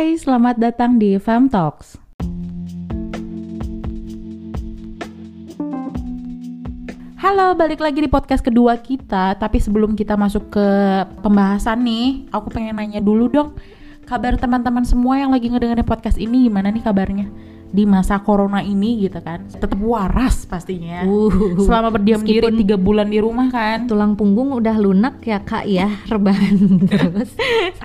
Hai, selamat datang di Fam Talks. Halo, balik lagi di podcast kedua kita. Tapi sebelum kita masuk ke pembahasan nih, aku pengen nanya dulu dong. Kabar teman-teman semua yang lagi ngedengerin podcast ini gimana nih kabarnya? Di masa corona ini gitu kan. Tetap waras pastinya. Uh, Selama berdiam diri tiga bulan di rumah kan. tulang punggung udah lunak ya kak ya rebahan terus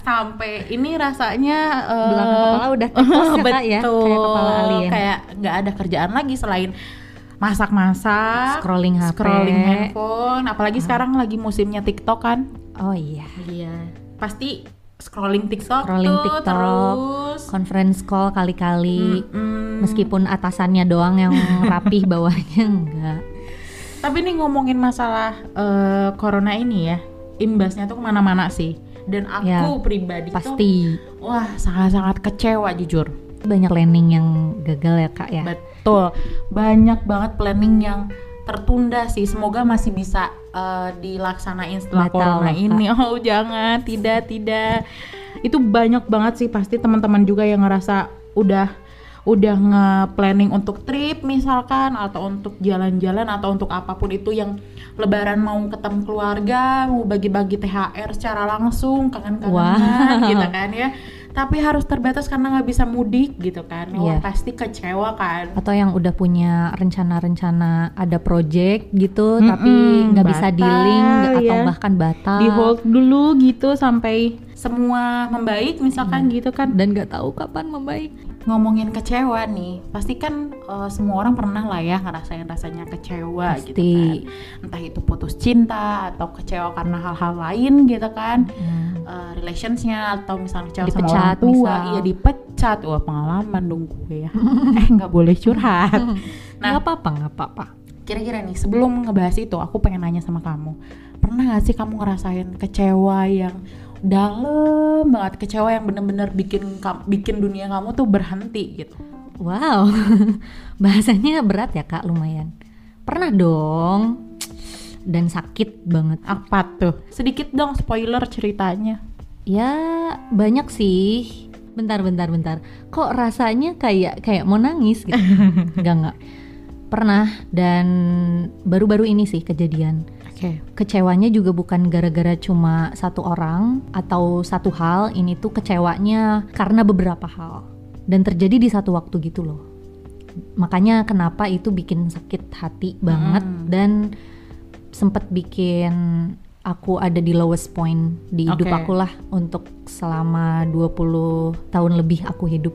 Sampai ini rasanya eh, belakang kepala udah tekos ya kak ya kayak kepala alien Kayak nggak ada kerjaan lagi selain masak-masak, scrolling HP scrolling handphone. Apalagi sekarang lagi musimnya TikTok kan. oh iya Iya. Pasti scrolling TikTok Scrolling tuh TikTok, terus. conference call kali-kali Mm-mm. meskipun atasannya doang yang rapih bawahnya enggak Tapi nih ngomongin masalah eh, corona ini ya, imbasnya tuh ke mana-mana sih. Dan aku Ya, pribadi tuh, pasti wah sangat-sangat kecewa jujur. banyak landing yang gagal ya kak ya Betul, banyak banget planning yang tertunda sih. Semoga masih bisa eh, dilaksanain setelah Batal, corona ini. Oh jangan, tidak, tidak. Itu banyak banget sih pasti teman-teman juga yang ngerasa udah udah nge-planning untuk trip misalkan atau untuk jalan-jalan atau untuk apa pun itu yang lebaran mau ketemu keluarga, mau bagi-bagi THR secara langsung, kangen-kangenan Wow. gitu kan ya. Tapi harus terbatas karena nggak bisa mudik gitu kan. Wah, Iya. pasti kecewa kan. atau yang udah punya rencana-rencana ada project gitu Mm-mm, tapi nggak bisa di link atau ya. bahkan batal Di hold dulu gitu sampai semua membaik misalkan gitu kan. dan nggak tahu kapan membaik Ngomongin kecewa nih, pasti kan eh, semua orang pernah lah ya ngerasain rasanya kecewa gitu Pasti. kan. Entah itu putus cinta atau kecewa karena hal-hal lain gitu kan. Hmm. Eh, relationsnya atau misalnya kecewa sama orang tua, misal. iya dipecat, wah pengalaman dong gue ya. eh nggak boleh curhat. Nah, nggak apa-apa nggak apa-apa. Kira-kira nih sebelum ngebahas itu aku pengen nanya sama kamu. Pernah gak sih kamu ngerasain kecewa yang dalam banget? Kecewa yang bener-bener bikin bikin dunia kamu tuh berhenti gitu? Wow. Bahasanya berat ya kak? Lumayan. Pernah dong dan sakit banget. Apa tuh? Sedikit dong spoiler ceritanya. Ya banyak sih. Bentar bentar bentar. Kok rasanya kayak kayak mau nangis gitu? Nggak nggak. Pernah dan baru-baru ini sih kejadian. Oke. Kecewanya juga bukan gara-gara cuma satu orang atau satu hal. Ini tuh kecewanya karena beberapa hal. Dan terjadi di satu waktu gitu loh. Makanya kenapa itu bikin sakit hati banget Mm. dan sempet bikin aku ada di lowest point di hidup aku lah untuk selama 20 tahun lebih aku hidup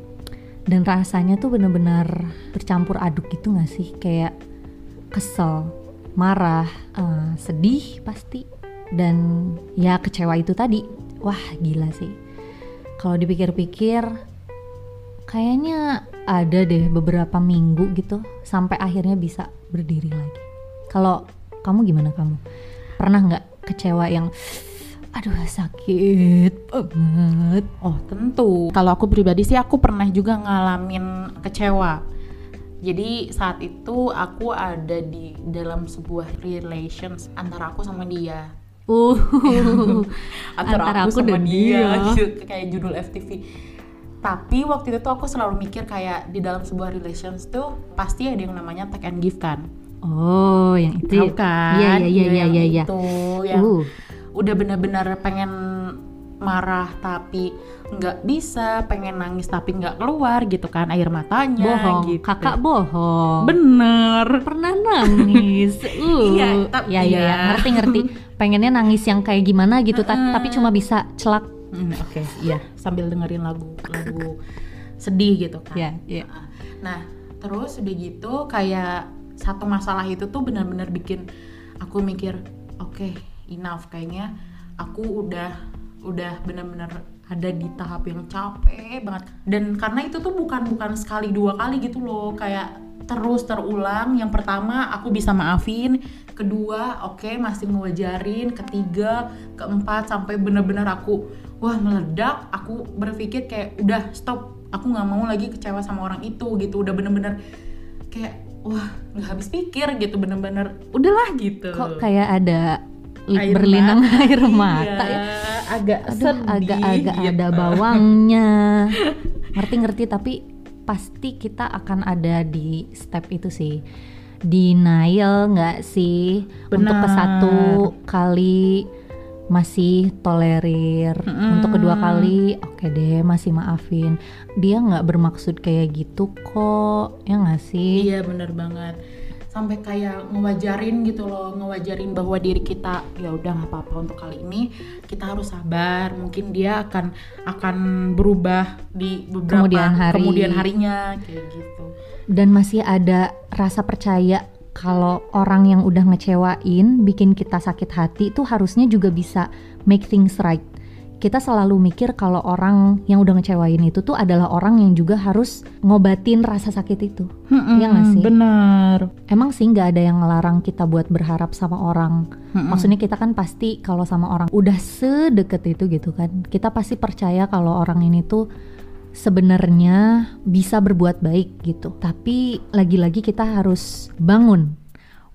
dan rasanya tuh bener-bener bercampur aduk gitu gak sih kayak kesel marah, eh, sedih pasti, dan ya kecewa itu tadi. Wah gila sih. Kalau dipikir-pikir, kayaknya ada deh beberapa minggu gitu sampai akhirnya bisa berdiri lagi. Kalau kamu gimana kamu? Pernah nggak kecewa yang, aduh sakit banget? Oh tentu. Kalau aku pribadi sih aku pernah juga ngalamin kecewa. Jadi saat itu aku ada di dalam sebuah relations antara aku sama dia. Uh, antara, Antara aku, aku sama dan dia, dia. kayak judul FTV tapi waktu itu tuh aku selalu mikir kayak di dalam sebuah relations tuh pasti ada yang namanya take and give kan oh yang itu. tahu kan? Iya iya iya iya iya. iya. itu yang Uh. udah benar-benar pengen marah tapi nggak bisa pengen nangis tapi nggak keluar gitu kan air matanya bohong. gitu. Kakak bohong. Bener. Pernah nangis. Uh. Iya, tapi- ya ya ya iya. ngerti ngerti. Pengennya nangis yang kayak gimana gitu ta- tapi cuma bisa celak. Hmm, oke. Iya. Sambil dengerin lagu lagu sedih gitu kan. Ya ya Nah, terus udah gitu kayak satu masalah itu tuh benar-benar bikin aku mikir, oke, enough kayaknya aku udah udah benar-benar ada di tahap yang capek banget. Dan karena itu tuh bukan bukan sekali dua kali gitu loh, kayak terus terulang. Yang pertama aku bisa maafin, kedua oke masih ngewajarin, ketiga, keempat sampai benar-benar aku wah meledak. Aku berpikir kayak udah stop aku nggak mau lagi kecewa sama orang itu gitu udah bener-bener kayak wah nggak habis pikir gitu bener-bener udahlah gitu. Kok kayak ada Air berlinang mata, air iya, mata ya? agak Aduh, sedih agak-agak gitu. ada bawangnya. Ngerti-ngerti tapi pasti kita akan ada di step itu sih. Denial nggak sih? Untuk ke Benar. satu kali masih tolerir Mm-mm. untuk kedua kali oke deh masih maafin. Dia nggak bermaksud kayak gitu kok ya nggak sih? Iya bener banget. Sampai kayak ngewajarin gitu loh ngewajarin bahwa diri kita ya udah nggak apa-apa untuk kali ini. Kita harus sabar mungkin dia akan akan berubah di beberapa Kemudian hari. kemudian harinya kayak gitu. Dan masih ada rasa percaya kalau orang yang udah ngecewain bikin kita sakit hati itu harusnya juga bisa make things right. Kita selalu mikir kalau orang yang udah ngecewain itu tuh adalah orang yang juga harus ngobatin rasa sakit itu. Iya nggak sih? bener Emang sih nggak ada yang ngelarang kita buat berharap sama orang. Mm-mm. Maksudnya kita kan pasti kalau sama orang udah sedeket itu gitu kan, kita pasti percaya kalau orang ini tuh sebenarnya bisa berbuat baik gitu. Tapi lagi-lagi kita harus bangun,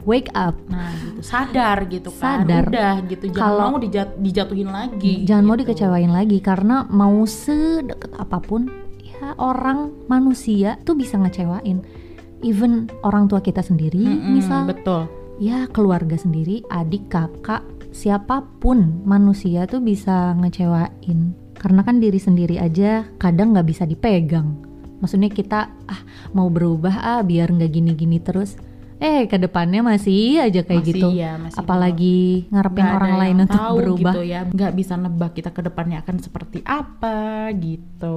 wake up. nah gitu sadar gitu kan Sadar. udah gitu jangan Kalau- mau dijat- dijatuhin lagi Jangan mau gitu. dikecewain lagi karena mau sedekat apa pun ya orang manusia tuh bisa ngecewain. Even orang tua kita sendiri, Mm-mm, misal betul ya keluarga sendiri, adik, kakak, siapa pun manusia tuh bisa ngecewain. Karena kan diri sendiri aja kadang nggak bisa dipegang. Maksudnya kita ah mau berubah ah biar nggak gini-gini terus. Eh ke depannya masih aja kayak Masih gitu. iya, masih Apalagi ngarepin Nggak ada orang lain untuk tahu berubah. gitu ya nggak bisa nebak kita ke depannya akan seperti apa gitu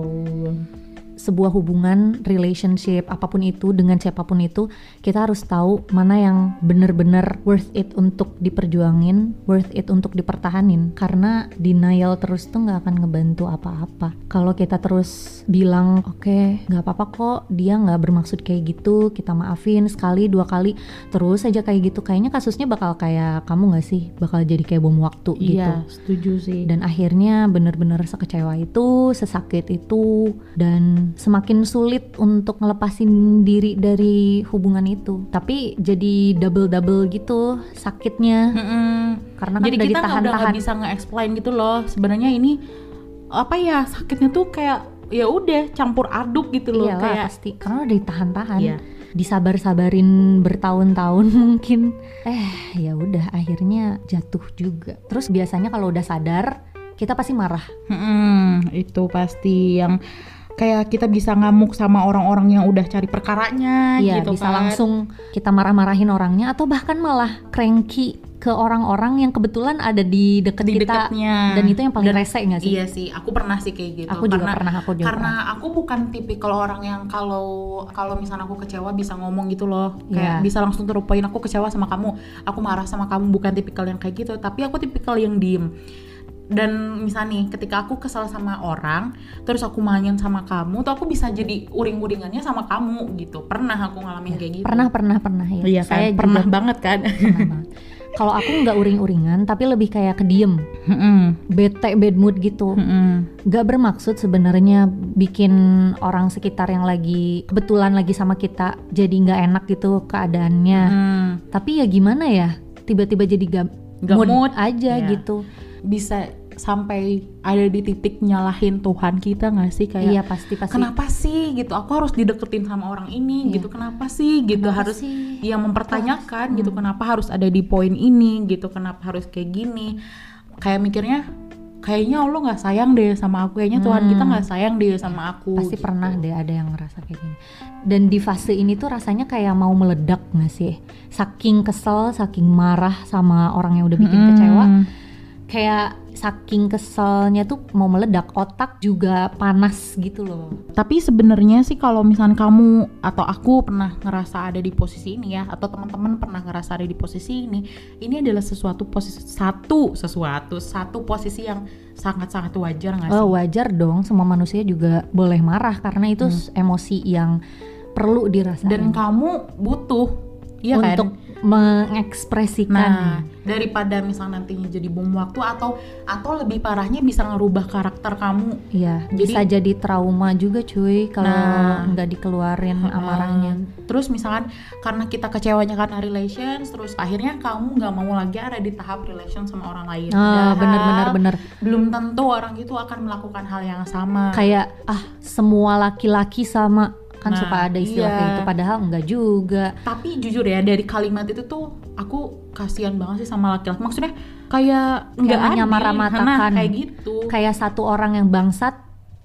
sebuah hubungan, relationship, apa pun itu dengan siapa pun itu, kita harus tahu mana yang bener-bener worth it untuk diperjuangin, worth it untuk dipertahanin. Karena denial terus tuh nggak akan ngebantu apa-apa. Kalau kita terus bilang, oke, nggak apa-apa kok, dia nggak bermaksud kayak gitu, kita maafin sekali, dua kali, terus aja kayak gitu, kayaknya kasusnya bakal kayak kamu nggak sih, bakal jadi kayak bom waktu gitu iya setuju sih dan akhirnya bener-bener sekecewa itu, sesakit itu, dan semakin sulit untuk ngelepasin diri dari hubungan itu. Tapi jadi double-double gitu sakitnya, Mm-mm. karena kan jadi udah kita nggak- udah nggak bisa nge-explain gitu loh sebenarnya ini apa ya sakitnya tuh kayak ya udah campur aduk gitu loh Iyalah kayak pasti, karena udah ditahan-tahan. Iya. Disabar-sabarin bertahun-tahun mungkin. Eh, ya udah akhirnya jatuh juga. Terus biasanya kalau udah sadar, kita pasti marah. Mm-mm, itu pasti yang kayak kita bisa ngamuk sama orang-orang yang udah cari perkaranya Iya, gitu bisa kan. langsung kita marah-marahin orangnya atau bahkan malah cranky ke orang-orang yang kebetulan ada di deket di kita deketnya dan itu yang paling Dan- rese nggak sih? Iya sih, aku pernah sih kayak gitu. Aku juga karena, pernah, aku juga Karena aku bukan tipikal orang yang kalau kalau misalnya aku kecewa bisa ngomong gitu loh, kayak Iya. bisa langsung terupain aku kecewa sama kamu, aku marah sama kamu, bukan tipikal yang kayak gitu. Tapi aku tipikal yang diem. Dan misalnya nih, ketika aku kesal sama orang, terus aku main sama kamu, tuh aku bisa jadi uring-uringannya sama kamu gitu. Pernah aku ngalamin kayak gitu. Pernah, pernah, pernah ya. Iya kan? Saya juga pernah banget kan. pernah banget. Kalau aku nggak uring-uringan, tapi lebih kayak kediem, Mm-mm. bete, bad mood gitu. Mm-mm. Gak bermaksud sebenarnya bikin orang sekitar yang lagi kebetulan lagi sama kita jadi nggak enak gitu keadaannya. Mm. Tapi ya gimana ya, tiba-tiba jadi gak, Nggak mood. aja Iya. gitu. Bisa sampai ada di titik nyalahin Tuhan kita nggak sih kayak Iya pasti pasti. kenapa sih gitu aku harus dideketin sama orang ini Iya. gitu kenapa sih gitu Kenapa harus sih? yang mempertanyakan Hmm. gitu kenapa harus ada di poin ini gitu kenapa harus kayak gini kayak mikirnya kayaknya Allah nggak sayang deh sama aku kayaknya Tuhan Hmm. kita nggak sayang deh sama aku Pasti gitu. pernah deh ada yang ngerasa kayak gini. Dan di fase ini tuh rasanya kayak mau meledak gak sih? Saking kesel, saking marah sama orang yang udah bikin Mm-mm. kecewa. Kayak saking keselnya tuh mau meledak. Otak juga panas gitu loh. Tapi sebenarnya sih kalau misalnya kamu atau aku pernah ngerasa ada di posisi ini ya, atau teman-teman pernah ngerasa ada di posisi ini, ini adalah sesuatu posisi satu sesuatu satu posisi yang sangat-sangat wajar nggak sih? Oh, wajar dong, semua manusia juga boleh marah karena itu Hmm. emosi yang perlu dirasain. Dan kamu butuh Iya kan? untuk mengekspresikan. Nah, daripada misalnya nantinya jadi bom waktu atau atau lebih parahnya bisa ngerubah karakter kamu. Iya, Jadi- bisa jadi trauma juga cuy kalau Nah. nggak dikeluarin amarahnya. Um, terus misalkan karena kita kecewanya karena relations, terus akhirnya kamu nggak mau lagi ada di tahap relation sama orang lain. Ah, bener bener bener. Belum tentu orang itu akan melakukan hal yang sama. Kayak ah semua laki-laki sama kan Nah, suka ada istilah iya. kayak gitu padahal enggak juga. Tapi jujur ya dari kalimat itu tuh aku kasihan banget sih sama laki-laki. Maksudnya kayak nggak adil. menyamaratakan. Nah, kayak gitu. Kayak satu orang yang bangsat,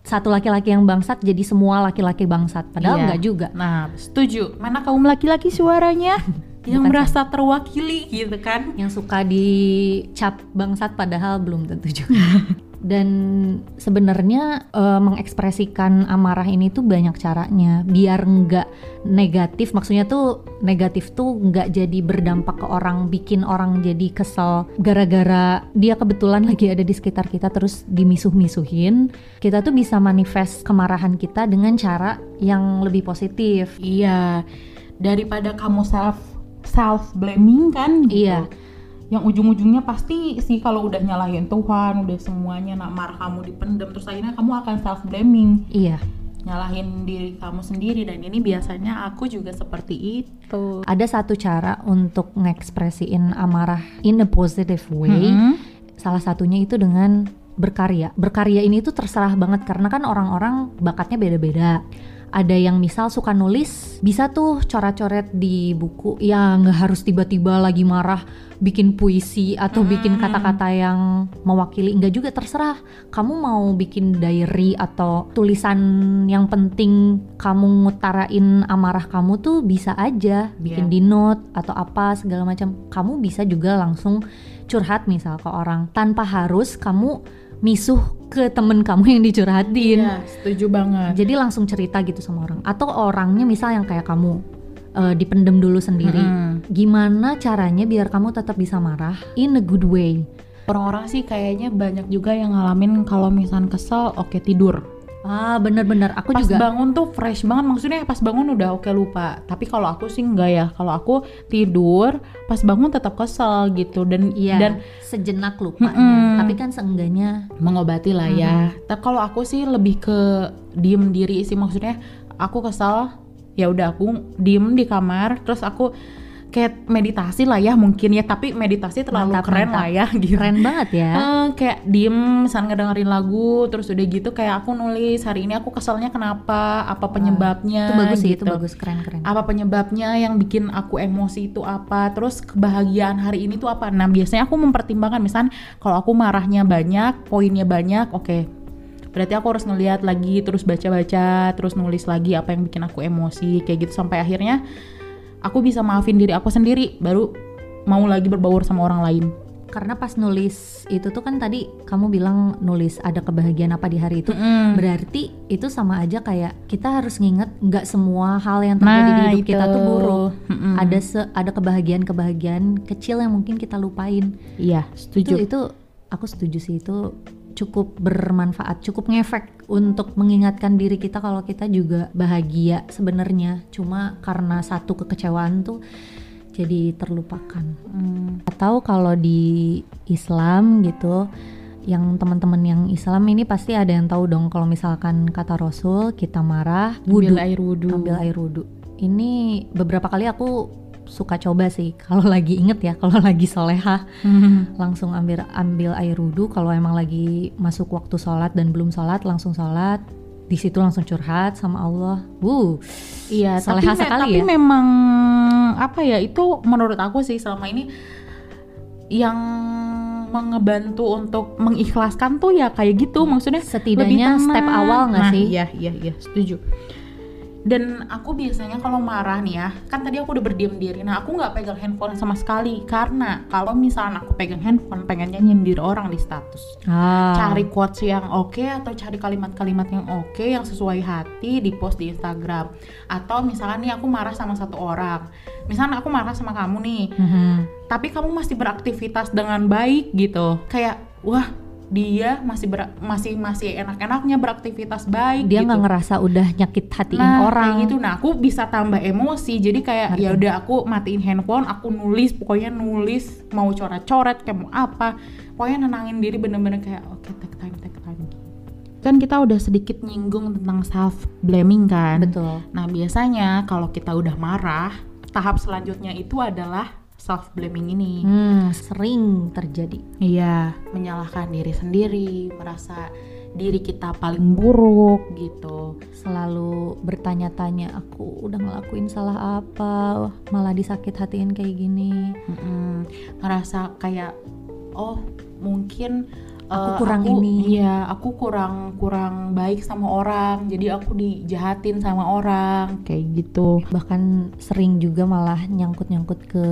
satu laki-laki yang bangsat jadi semua laki-laki bangsat. Padahal Iya. enggak juga. Nah, setuju. Mana kaum laki-laki suaranya yang Bukan merasa terwakili gitu kan? yang suka dicap bangsat padahal belum tentu juga. Dan sebenarnya eh, mengekspresikan amarah ini tuh banyak caranya biar nggak negatif. Maksudnya tuh negatif tuh nggak jadi berdampak ke orang, bikin orang jadi kesel gara-gara dia kebetulan lagi ada di sekitar kita terus dimisuh-misuhin. Kita tuh bisa manifest kemarahan kita dengan cara yang lebih positif. Iya. Daripada kamu self self blaming kan gitu. Iya. Yang ujung-ujungnya pasti sih kalau udah nyalahin Tuhan, udah semuanya nak marah kamu dipendam terus akhirnya kamu akan self blaming, Iya. nyalahin diri kamu sendiri dan ini biasanya aku juga seperti itu. Ada satu cara untuk ngekspresiin amarah in a positive way. Mm-mm. Salah satunya itu dengan berkarya. Berkarya ini tuh terserah banget karena kan orang-orang bakatnya beda-beda. Ada yang misal suka nulis, bisa tuh coret-coret di buku. Ya nggak harus tiba-tiba lagi marah bikin puisi atau bikin kata-kata yang mewakili. Nggak juga terserah. Kamu mau bikin diary atau tulisan yang penting kamu ngutarain amarah kamu tuh bisa aja bikin Iya. di note atau apa segala macam. Kamu bisa juga langsung curhat misal ke orang tanpa harus kamu misuh ke temen kamu yang dicurhatin. Iya, setuju banget. Jadi langsung cerita gitu sama orang. Atau orangnya misal yang kayak kamu eh, dipendem dulu sendiri. Mm-mm. Gimana caranya biar kamu tetap bisa marah in a good way? Orang-orang sih kayaknya banyak juga yang ngalamin kalau misalnya kesel, oke tidur. Ah bener-bener aku pas juga bangun tuh fresh banget. Maksudnya pas bangun udah oke lupa. Tapi kalau aku sih enggak ya. Kalau aku tidur pas bangun tetap kesel gitu. Dan Iya, dan sejenak lupanya. Mm-mm. Tapi kan seenggaknya mengobati lah ya. Tapi kalau aku sih lebih ke diem diri sih. Maksudnya aku kesel ya udah aku diem di kamar. Terus aku kayak meditasi lah ya mungkin ya. Tapi meditasi terlalu Mantap, keren mantap. lah ya gitu. Keren banget ya. Eh, kayak diem misalnya ngedengerin lagu terus udah gitu kayak aku nulis hari ini aku keselnya kenapa? Apa penyebabnya? itu bagus sih, itu gitu. bagus. Keren-keren. apa penyebabnya yang bikin aku emosi itu apa? Terus kebahagiaan hari ini tuh apa? Nah biasanya aku mempertimbangkan misalnya kalau aku marahnya banyak poinnya banyak oke. Berarti aku harus ngeliat lagi terus baca-baca terus nulis lagi apa yang bikin aku emosi kayak gitu. Sampai akhirnya aku bisa maafin diri aku sendiri baru mau lagi berbaur sama orang lain Karena pas nulis itu tuh kan tadi kamu bilang nulis ada kebahagiaan apa di hari itu. Mm-mm. Berarti itu sama aja kayak kita harus nginget nggak semua hal yang terjadi di Nah, hidup kita itu. tuh buruk. Mm-mm. Ada se ada kebahagiaan-kebahagiaan kecil yang mungkin kita lupain. iya Itu setuju itu aku setuju sih itu cukup bermanfaat, cukup ngefek untuk mengingatkan diri kita kalau kita juga bahagia sebenarnya. Cuma karena satu kekecewaan tuh jadi terlupakan. Hmm, Atau kalau di Islam gitu, yang teman-teman yang Islam ini pasti ada yang tahu dong kalau misalkan kata Rasul kita marah, ambil wudhu, air wudhu ambil air wudhu. Ini beberapa kali aku suka coba sih kalau lagi inget ya kalau lagi soleha Hmm. langsung ambil ambil air wudhu kalau emang lagi masuk waktu sholat dan belum sholat langsung sholat di situ langsung curhat sama Allah. Wuh, Iya, tapi, me- sekali tapi ya. memang apa ya itu menurut aku sih selama ini yang mengebantu untuk mengikhlaskan tuh ya kayak gitu maksudnya Setidaknya step awal nggak Nah, sih? Iya iya iya setuju. Dan aku biasanya kalau marah nih ya, kan tadi aku udah berdiam diri. Nah, aku nggak pegang handphone sama sekali. Karena kalau misalnya aku pegang handphone, pengennya nyindir orang di status. Ah, cari quotes yang oke atau cari kalimat-kalimat yang oke yang sesuai hati di post di Instagram. Atau misalnya nih aku marah sama satu orang. Misalnya aku marah sama kamu nih. Mhm. tapi kamu masih beraktivitas dengan baik gitu. Kayak wah dia masih ber- masih masih enak-enaknya beraktivitas baik dia gitu. nggak ngerasa udah nyakit hatiin nah, orang kayak gitu. Nah, aku bisa tambah emosi. Jadi kayak ya udah aku matiin handphone, aku nulis, pokoknya nulis mau coret-coret kayak mau apa. Pokoknya nenangin diri bener-bener kayak oke take time, take time. Kan kita udah sedikit nyinggung tentang self blaming kan. betul Nah, biasanya kalau kita udah marah, tahap selanjutnya itu adalah self blaming ini. hmm, sering terjadi Iya, menyalahkan diri sendiri, merasa diri kita paling buruk gitu. selalu bertanya-tanya aku udah ngelakuin salah apa malah disakit hatiin kayak gini Mm-mm. ngerasa kayak oh mungkin Aku eh, kurang ini. iya aku kurang kurang baik sama orang jadi aku dijahatin sama orang kayak gitu bahkan sering juga malah nyangkut-nyangkut ke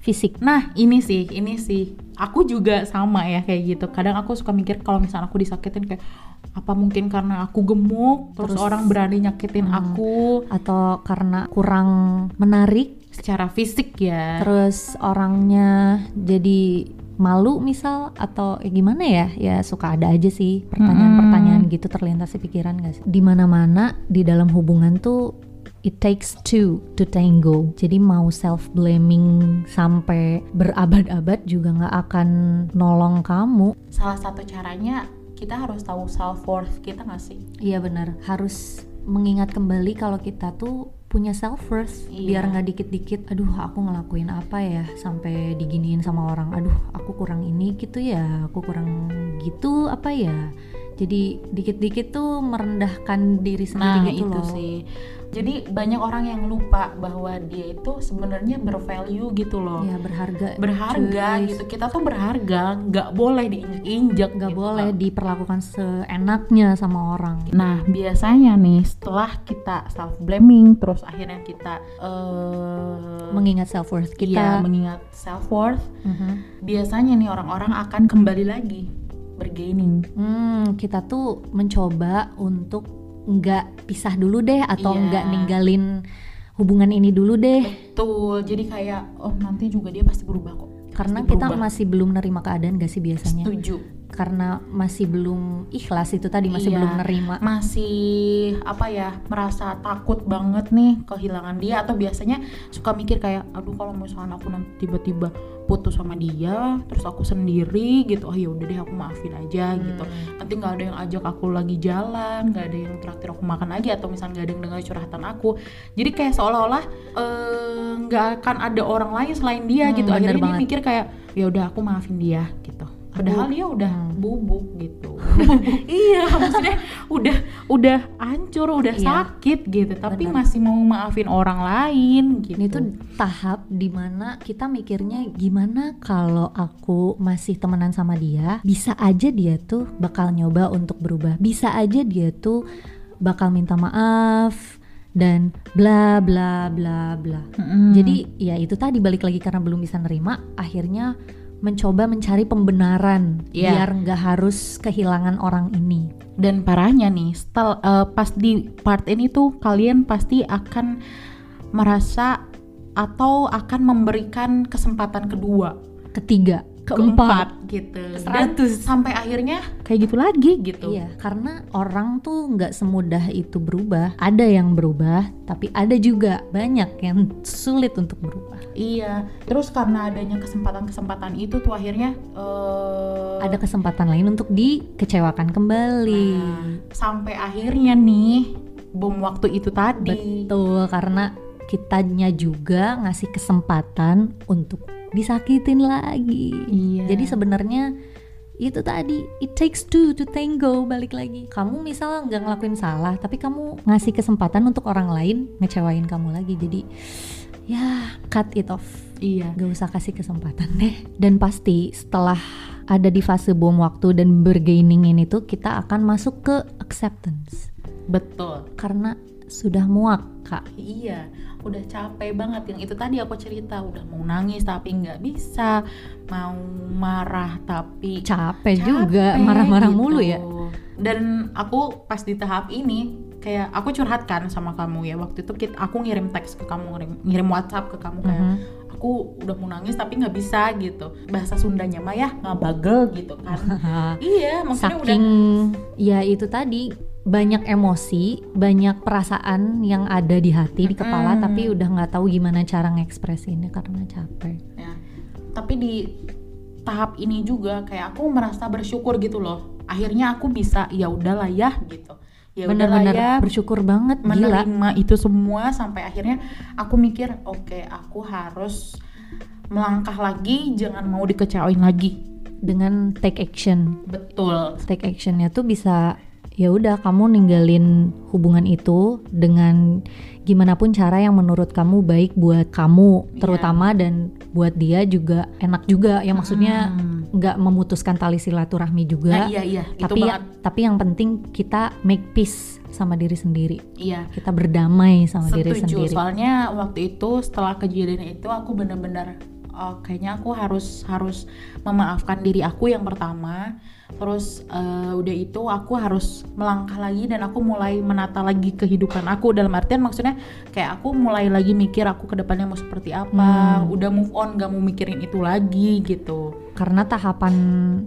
fisik. Nah ini sih ini sih. Aku juga sama ya kayak gitu. Kadang aku suka mikir kalau misalnya aku disakitin kayak apa mungkin karena aku gemuk terus, Terus, orang berani nyakitin hmm. aku. Atau karena kurang menarik. Secara fisik ya. Terus orangnya jadi malu misal atau eh, gimana ya? Ya suka ada aja sih pertanyaan-pertanyaan gitu terlintas di pikiran gak sih? Di mana-mana di dalam hubungan tuh it takes two to tango. Jadi mau self blaming sampai berabad-abad juga nggak akan nolong kamu. Salah satu caranya kita harus tahu self worth kita nggak sih? Iya benar. Harus mengingat kembali kalau kita tuh punya self worth Iya. biar nggak dikit-dikit aduh aku ngelakuin apa ya sampai diginiin sama orang. Aduh aku kurang ini gitu ya aku kurang gitu apa ya jadi dikit-dikit tuh merendahkan diri sendiri Nah gitu itu loh sih. Jadi banyak orang yang lupa bahwa dia itu sebenarnya bervalue gitu loh. ya berharga Berharga cuy. gitu. Kita tuh berharga, nggak boleh diinjek-injek. nggak gitu. boleh diperlakukan seenaknya sama orang Nah biasanya nih setelah kita self blaming, terus akhirnya kita eh mengingat self worth kita mengingat self worth, Mhm. biasanya nih orang-orang akan kembali lagi bergaining. Hmm, kita tuh mencoba untuk nggak pisah dulu deh atau Iya. nggak ninggalin hubungan ini dulu deh Betul. Jadi kayak oh nanti juga dia pasti berubah kok. karena Pasti kita berubah. masih belum nerima keadaan gak sih biasanya setuju. Karena masih belum ikhlas itu tadi masih Iya. belum nerima masih apa ya merasa takut banget nih kehilangan dia atau biasanya suka mikir kayak aduh kalau misalnya aku nanti tiba-tiba putus sama dia terus aku sendiri gitu oh ya udah deh aku maafin aja Hmm. gitu nanti nggak ada yang ajak aku lagi jalan nggak ada yang traktir aku makan lagi atau misalnya nggak ada yang dengar curhatan aku jadi kayak seolah-olah eh, nggak akan ada orang lain selain dia Hmm, gitu akhirnya dia banget. mikir kayak ya udah aku maafin dia gitu padahal dia udah hmm. bubuk gitu iya maksudnya udah udah hancur udah Iya. sakit gitu tapi Bener. masih mau maafin orang lain gitu ini tuh tahap di mana kita mikirnya gimana kalau aku masih temenan sama dia bisa aja dia tuh bakal nyoba untuk berubah bisa aja dia tuh bakal minta maaf dan bla bla bla bla Mm-mm. Jadi ya itu tadi balik lagi karena belum bisa nerima, akhirnya mencoba mencari pembenaran Iya. biar nggak harus kehilangan orang ini. dan parahnya nih setel eh, pas di part ini tuh kalian pasti akan merasa atau akan memberikan kesempatan kedua Ketiga, keempat gitu dan Seratus. sampai akhirnya kayak gitu lagi gitu Iya, karena orang tuh nggak semudah itu berubah. Ada yang berubah, tapi ada juga banyak yang sulit untuk berubah. Iya, terus karena adanya kesempatan-kesempatan itu tuh akhirnya eh, Ada kesempatan lain untuk dikecewakan kembali. Nah, sampai akhirnya nih bom waktu itu tadi. Betul, karena kitanya juga ngasih kesempatan untuk disakitin lagi. Iya. Jadi sebenarnya itu tadi it takes two to tango balik lagi. Kamu misalnya nggak ngelakuin salah, tapi kamu ngasih kesempatan untuk orang lain ngecewain kamu lagi. Jadi ya cut it off. Iya. Gak usah kasih kesempatan deh. Dan pasti setelah ada di fase bom waktu dan bergaining ini tuh kita akan masuk ke acceptance Betul. karena sudah muak kak. Iya, udah capek banget yang itu tadi aku cerita udah mau nangis tapi nggak bisa, mau marah tapi Capek, capek juga marah-marah gitu. mulu ya. Dan aku pas di tahap ini kayak aku curhatkan sama kamu ya waktu itu kit- aku ngirim teks ke kamu ngirim, ngirim WhatsApp ke kamu kayak Mhm. aku udah mau nangis tapi nggak bisa gitu bahasa Sundanya mah ya ngabagel gitu kan iya maksudnya Saking udah ya itu tadi banyak emosi, banyak perasaan yang ada di hati, di kepala, tapi udah nggak tahu gimana cara ngekspresinnya karena capek. ya. Tapi di tahap ini juga kayak aku merasa bersyukur gitu loh. Akhirnya aku bisa ya udahlah ya gitu. Ya Bener-bener ya. bersyukur banget, gila. menerima itu semua sampai akhirnya aku mikir oke aku harus melangkah lagi jangan mau dikecewain lagi. Dengan take action, betul. Take actionnya tuh bisa ya udah kamu ninggalin hubungan itu dengan gimana pun cara yang menurut kamu baik buat kamu terutama dan buat dia juga enak juga. Ya maksudnya Hmm. nggak memutuskan tali silaturahmi juga. Nah, iya iya. Itu tapi ya, tapi yang penting kita make peace sama diri sendiri. Iya. Kita berdamai sama diri setuju. sendiri. Soalnya waktu itu setelah kejadian itu aku bener-bener oh, kayaknya aku harus harus memaafkan diri aku yang pertama terus eh, udah itu aku harus melangkah lagi dan aku mulai menata lagi kehidupan aku dalam artian maksudnya kayak aku mulai lagi mikir aku ke depannya mau seperti apa Hmm. udah move on gak mau mikirin itu lagi gitu karena tahapan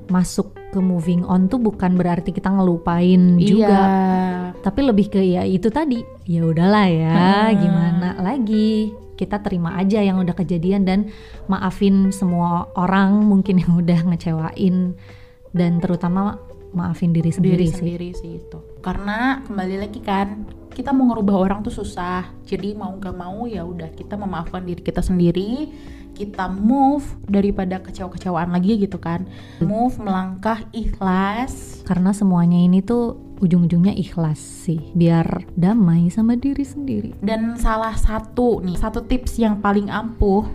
masuk ke moving on tuh bukan berarti kita ngelupain juga Iya. tapi lebih ke ya itu tadi ya udahlah ya Hmm. gimana lagi kita terima aja yang udah kejadian dan maafin semua orang mungkin yang udah ngecewain dan terutama maafin diri sendiri, diri sih. sendiri sih itu. Karena kembali lagi kan kita mau ngerubah orang tuh susah. Jadi mau gak mau ya udah kita memaafkan diri kita sendiri. Kita move daripada kecewa-kecewaan lagi gitu kan. Move melangkah ikhlas. Karena semuanya ini tuh ujung-ujungnya ikhlas sih. Biar damai sama diri sendiri. Dan salah satu nih satu tips yang paling ampuh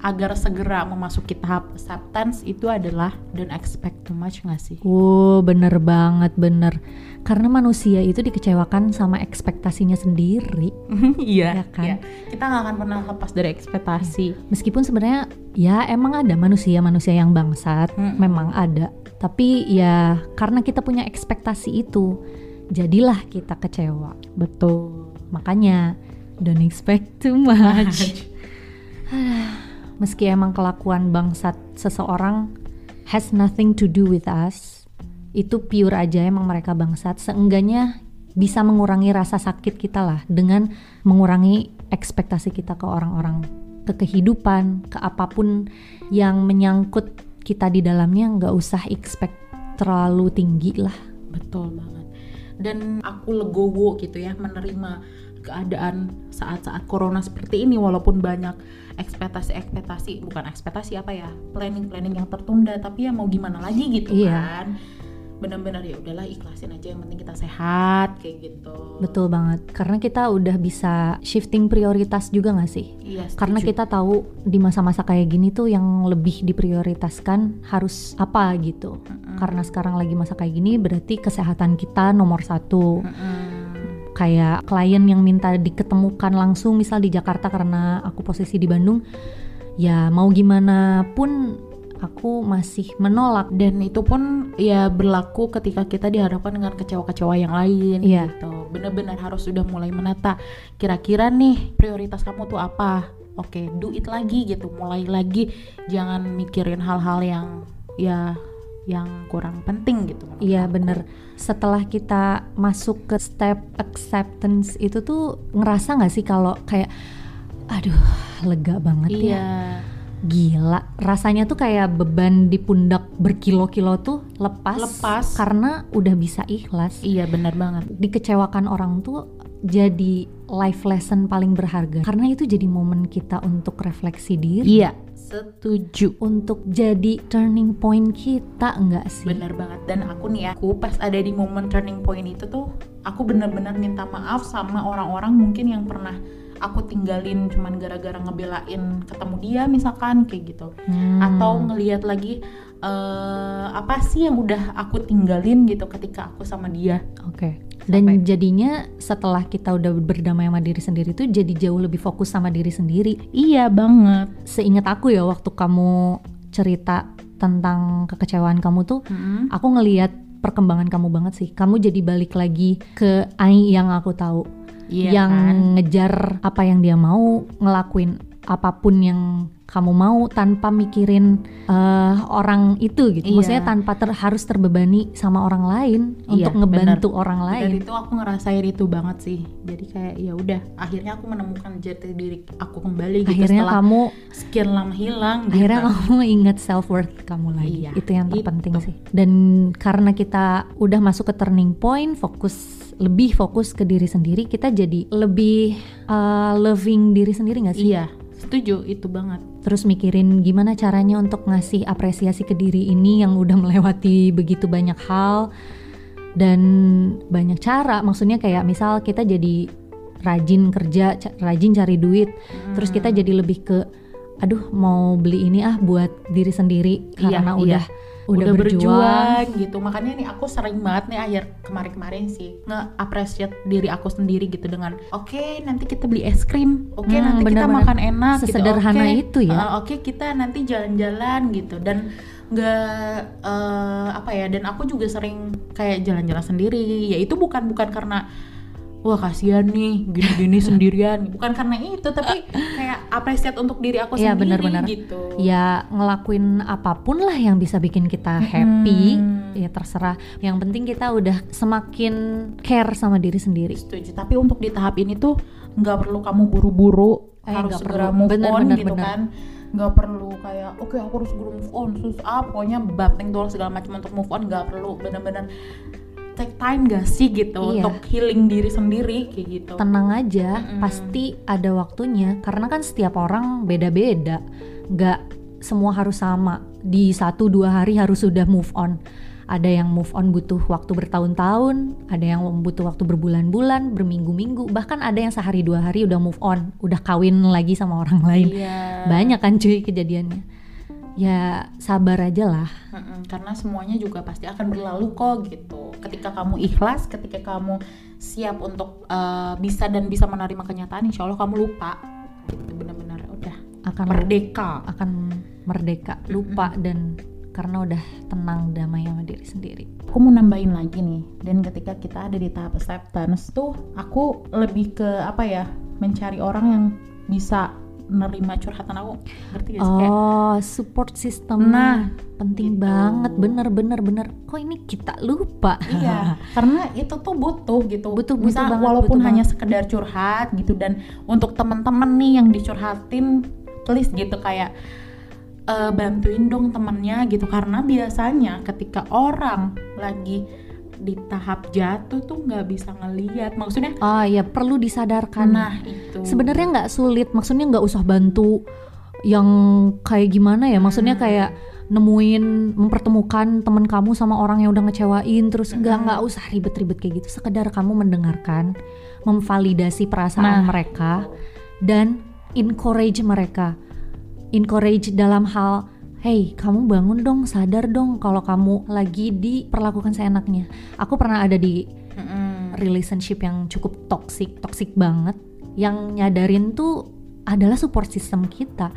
agar segera memasuki tahap acceptance itu adalah don't expect too much gak sih Wow, bener banget, bener. Karena manusia itu dikecewakan sama ekspektasinya sendiri. iya Ya kan? iya. kita nggak akan pernah lepas dari ekspektasi Meskipun sebenarnya ya emang ada manusia-manusia yang bangsat, Mm-mm. memang ada. Tapi ya karena kita punya ekspektasi itu, jadilah kita kecewa. betul Makanya don't expect too much. Meski emang kelakuan bangsat seseorang has nothing to do with us, itu pure aja emang mereka bangsat. Seenggaknya bisa mengurangi rasa sakit kita lah dengan mengurangi ekspektasi kita ke orang-orang, ke kehidupan, ke apa pun yang menyangkut kita di dalamnya nggak usah expect terlalu tinggi lah. Betul banget. Dan aku legowo gitu ya menerima keadaan saat-saat corona seperti ini walaupun banyak ekspektasi-ekspektasi bukan ekspektasi apa ya planning-planning yang tertunda tapi ya mau gimana lagi gitu Iya. kan benar-benar ya udahlah ikhlasin aja yang penting kita sehat kayak gitu Betul banget, karena kita udah bisa shifting prioritas juga nggak sih? iya setuju. Karena kita tahu di masa-masa kayak gini tuh yang lebih diprioritaskan harus apa gitu. Mm-mm. Karena sekarang lagi masa kayak gini berarti kesehatan kita nomor satu. Mm-mm. Kayak klien yang minta diketemukan langsung misal di Jakarta karena aku posisi di Bandung, ya mau gimana pun aku masih menolak. dan itu pun ya berlaku ketika kita dihadapkan dengan kecewa-kecewa yang lain Iya. gitu benar-benar harus sudah mulai menata kira-kira nih prioritas kamu tuh apa oke do it lagi gitu mulai lagi jangan mikirin hal-hal yang ya yang kurang penting gitu Iya bener. Setelah kita masuk ke step acceptance itu tuh ngerasa nggak sih kalau kayak, aduh lega banget ya. iya Gila, rasanya tuh kayak beban di pundak berkilo-kilo tuh lepas, Lepas. karena udah bisa ikhlas. iya benar banget Dikecewakan orang tuh jadi life lesson paling berharga karena itu jadi momen kita untuk refleksi diri, iya setuju untuk jadi turning point kita enggak sih? Bener banget dan aku nih ya, aku pas ada di momen turning point itu tuh aku bener-bener minta maaf sama orang-orang mungkin yang pernah aku tinggalin cuman gara-gara ngebelain ketemu dia misalkan kayak gitu Hmm. atau ngelihat lagi eh, apa sih yang udah aku tinggalin gitu ketika aku sama dia Oke. Dan Sampai- jadinya setelah kita udah berdamai sama diri sendiri tuh jadi jauh lebih fokus sama diri sendiri. iya banget Seingat aku ya waktu kamu cerita tentang kekecewaan kamu tuh, Mm-mm. aku ngeliat perkembangan kamu banget sih. Kamu jadi balik lagi ke Ai yang aku tahu, Iya yang kan? ngejar apa yang dia mau, ngelakuin apa pun yang kamu mau tanpa mikirin eh, orang itu gitu. Iya. Maksudnya tanpa ter- harus terbebani sama orang lain Iya, untuk ngebantu bener. orang Dan lain. itu aku ngerasain itu banget sih. Jadi kayak ya udah, akhirnya aku menemukan jati diri aku kembali gitu Akhirnya setelah kamu sekian lama hilang. gitu. akhirnya kamu ingat self worth kamu lagi. Iya, itu yang terpenting itu. sih. Dan karena kita udah masuk ke turning point, fokus lebih fokus ke diri sendiri, kita jadi lebih eh, loving diri sendiri nggak sih? Iya, setuju itu banget. terus mikirin gimana caranya untuk ngasih apresiasi ke diri ini yang udah melewati begitu banyak hal dan banyak cara maksudnya kayak misal kita jadi rajin kerja rajin cari duit terus kita jadi lebih ke aduh mau beli ini ah buat diri sendiri Iya, karena iya. Udah udah, berjuang, gitu makanya nih aku sering banget nih akhir kemarin-kemarin sih nge-appreciate diri aku sendiri gitu dengan oke nanti kita beli es krim oke Hmm, nanti kita bener-bener. makan enak gitu. Sesederhana Oke, itu ya. uh, oke kita nanti jalan-jalan gitu dan nggak eh, apa ya dan aku juga sering kayak jalan-jalan sendiri ya itu bukan bukan karena wah kasihan nih gini-gini sendirian bukan karena itu tapi kayak appreciate untuk diri aku Iya, sendiri benar-benar. gitu ya ngelakuin apa pun lah yang bisa bikin kita happy Hmm. ya terserah yang penting kita udah semakin care sama diri sendiri Setuju. Tapi untuk di tahap ini tuh nggak perlu kamu buru-buru Eh, harus segera perlu. move Bener, on bener, gitu bener. kan. Nggak perlu kayak oke aku harus segera move on. Terus ah pokoknya banting tulang segala macam untuk move on nggak perlu. Bener-bener take time gak sih gitu Iya. untuk healing diri sendiri kayak gitu. tenang aja Mm-mm. pasti ada waktunya karena kan setiap orang beda-beda nggak semua harus sama di satu dua hari harus sudah move on ada yang move on butuh waktu bertahun-tahun ada yang butuh waktu berbulan-bulan berminggu-minggu bahkan ada yang sehari dua hari udah move on udah kawin lagi sama orang lain Iya. banyak kan cuy kejadiannya ya sabar aja lah Mm-mm, karena semuanya juga pasti akan berlalu kok gitu. Ketika kamu ikhlas, ketika kamu siap untuk uh, bisa dan bisa menerima kenyataan, insya Allah kamu lupa. Gitu benar-benar udah akan merdeka. akan merdeka lupa dan karena udah tenang damai sama diri sendiri aku mau nambahin lagi nih dan ketika kita ada di tahap acceptance tuh aku lebih ke apa ya mencari orang yang bisa nerima curhatan aku ngerti gak sih kayak Oh, support system. Nah, penting gitu. banget, bener bener bener. Kok ini kita lupa? iya karena itu tuh butuh gitu Butuh, banget, walaupun butuh hanya sekedar curhat gitu dan untuk teman-teman nih yang dicurhatin please gitu kayak eh, bantuin dong temennya gitu karena biasanya ketika orang lagi di tahap jatuh tuh nggak bisa ngeliat maksudnya Oh ya perlu disadarkan. nah itu Sebenarnya nggak sulit, maksudnya nggak usah bantu yang kayak gimana ya? Maksudnya Hmm. kayak nemuin mempertemukan teman kamu sama orang yang udah ngecewain terus nggak Hmm. nggak usah ribet-ribet kayak gitu sekedar kamu mendengarkan memvalidasi perasaan Nah, mereka dan encourage mereka encourage dalam hal hey kamu bangun dong sadar dong kalau kamu lagi diperlakukan seenaknya. Aku pernah ada di relationship yang cukup toxic toxic banget. Yang nyadarin tuh adalah support system kita.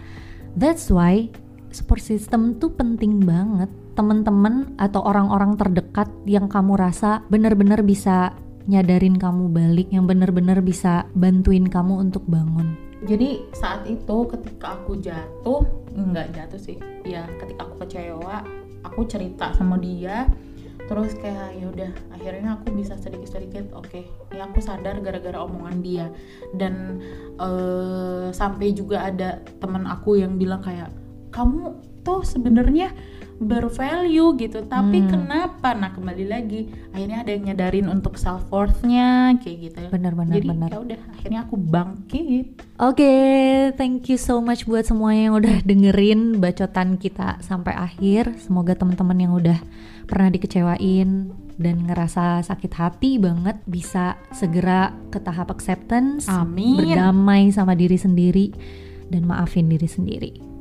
That's why support system tuh penting banget. Temen-temen atau orang-orang terdekat yang kamu rasa benar-benar bisa nyadarin kamu balik yang benar-benar bisa bantuin kamu untuk bangun jadi saat itu ketika aku jatuh nggak jatuh sih. Ya ketika aku kecewa aku cerita sama dia. Terus kayak ya udah akhirnya aku bisa sedikit sedikit oke ya aku sadar gara-gara omongan dia. Dan eh, sampai juga ada teman aku yang bilang kayak kamu tuh sebenarnya bervalue gitu tapi Hmm. kenapa nah kembali lagi akhirnya ada yang nyadarin untuk self worthnya kayak gitu benar-benar jadi benar ya udah akhirnya aku bangkit Oke, thank you so much buat semuanya yang udah dengerin bacotan kita sampai akhir. Semoga teman-teman yang udah pernah dikecewain dan ngerasa sakit hati banget bisa segera ke tahap acceptance, Amin. berdamai sama diri sendiri dan maafin diri sendiri.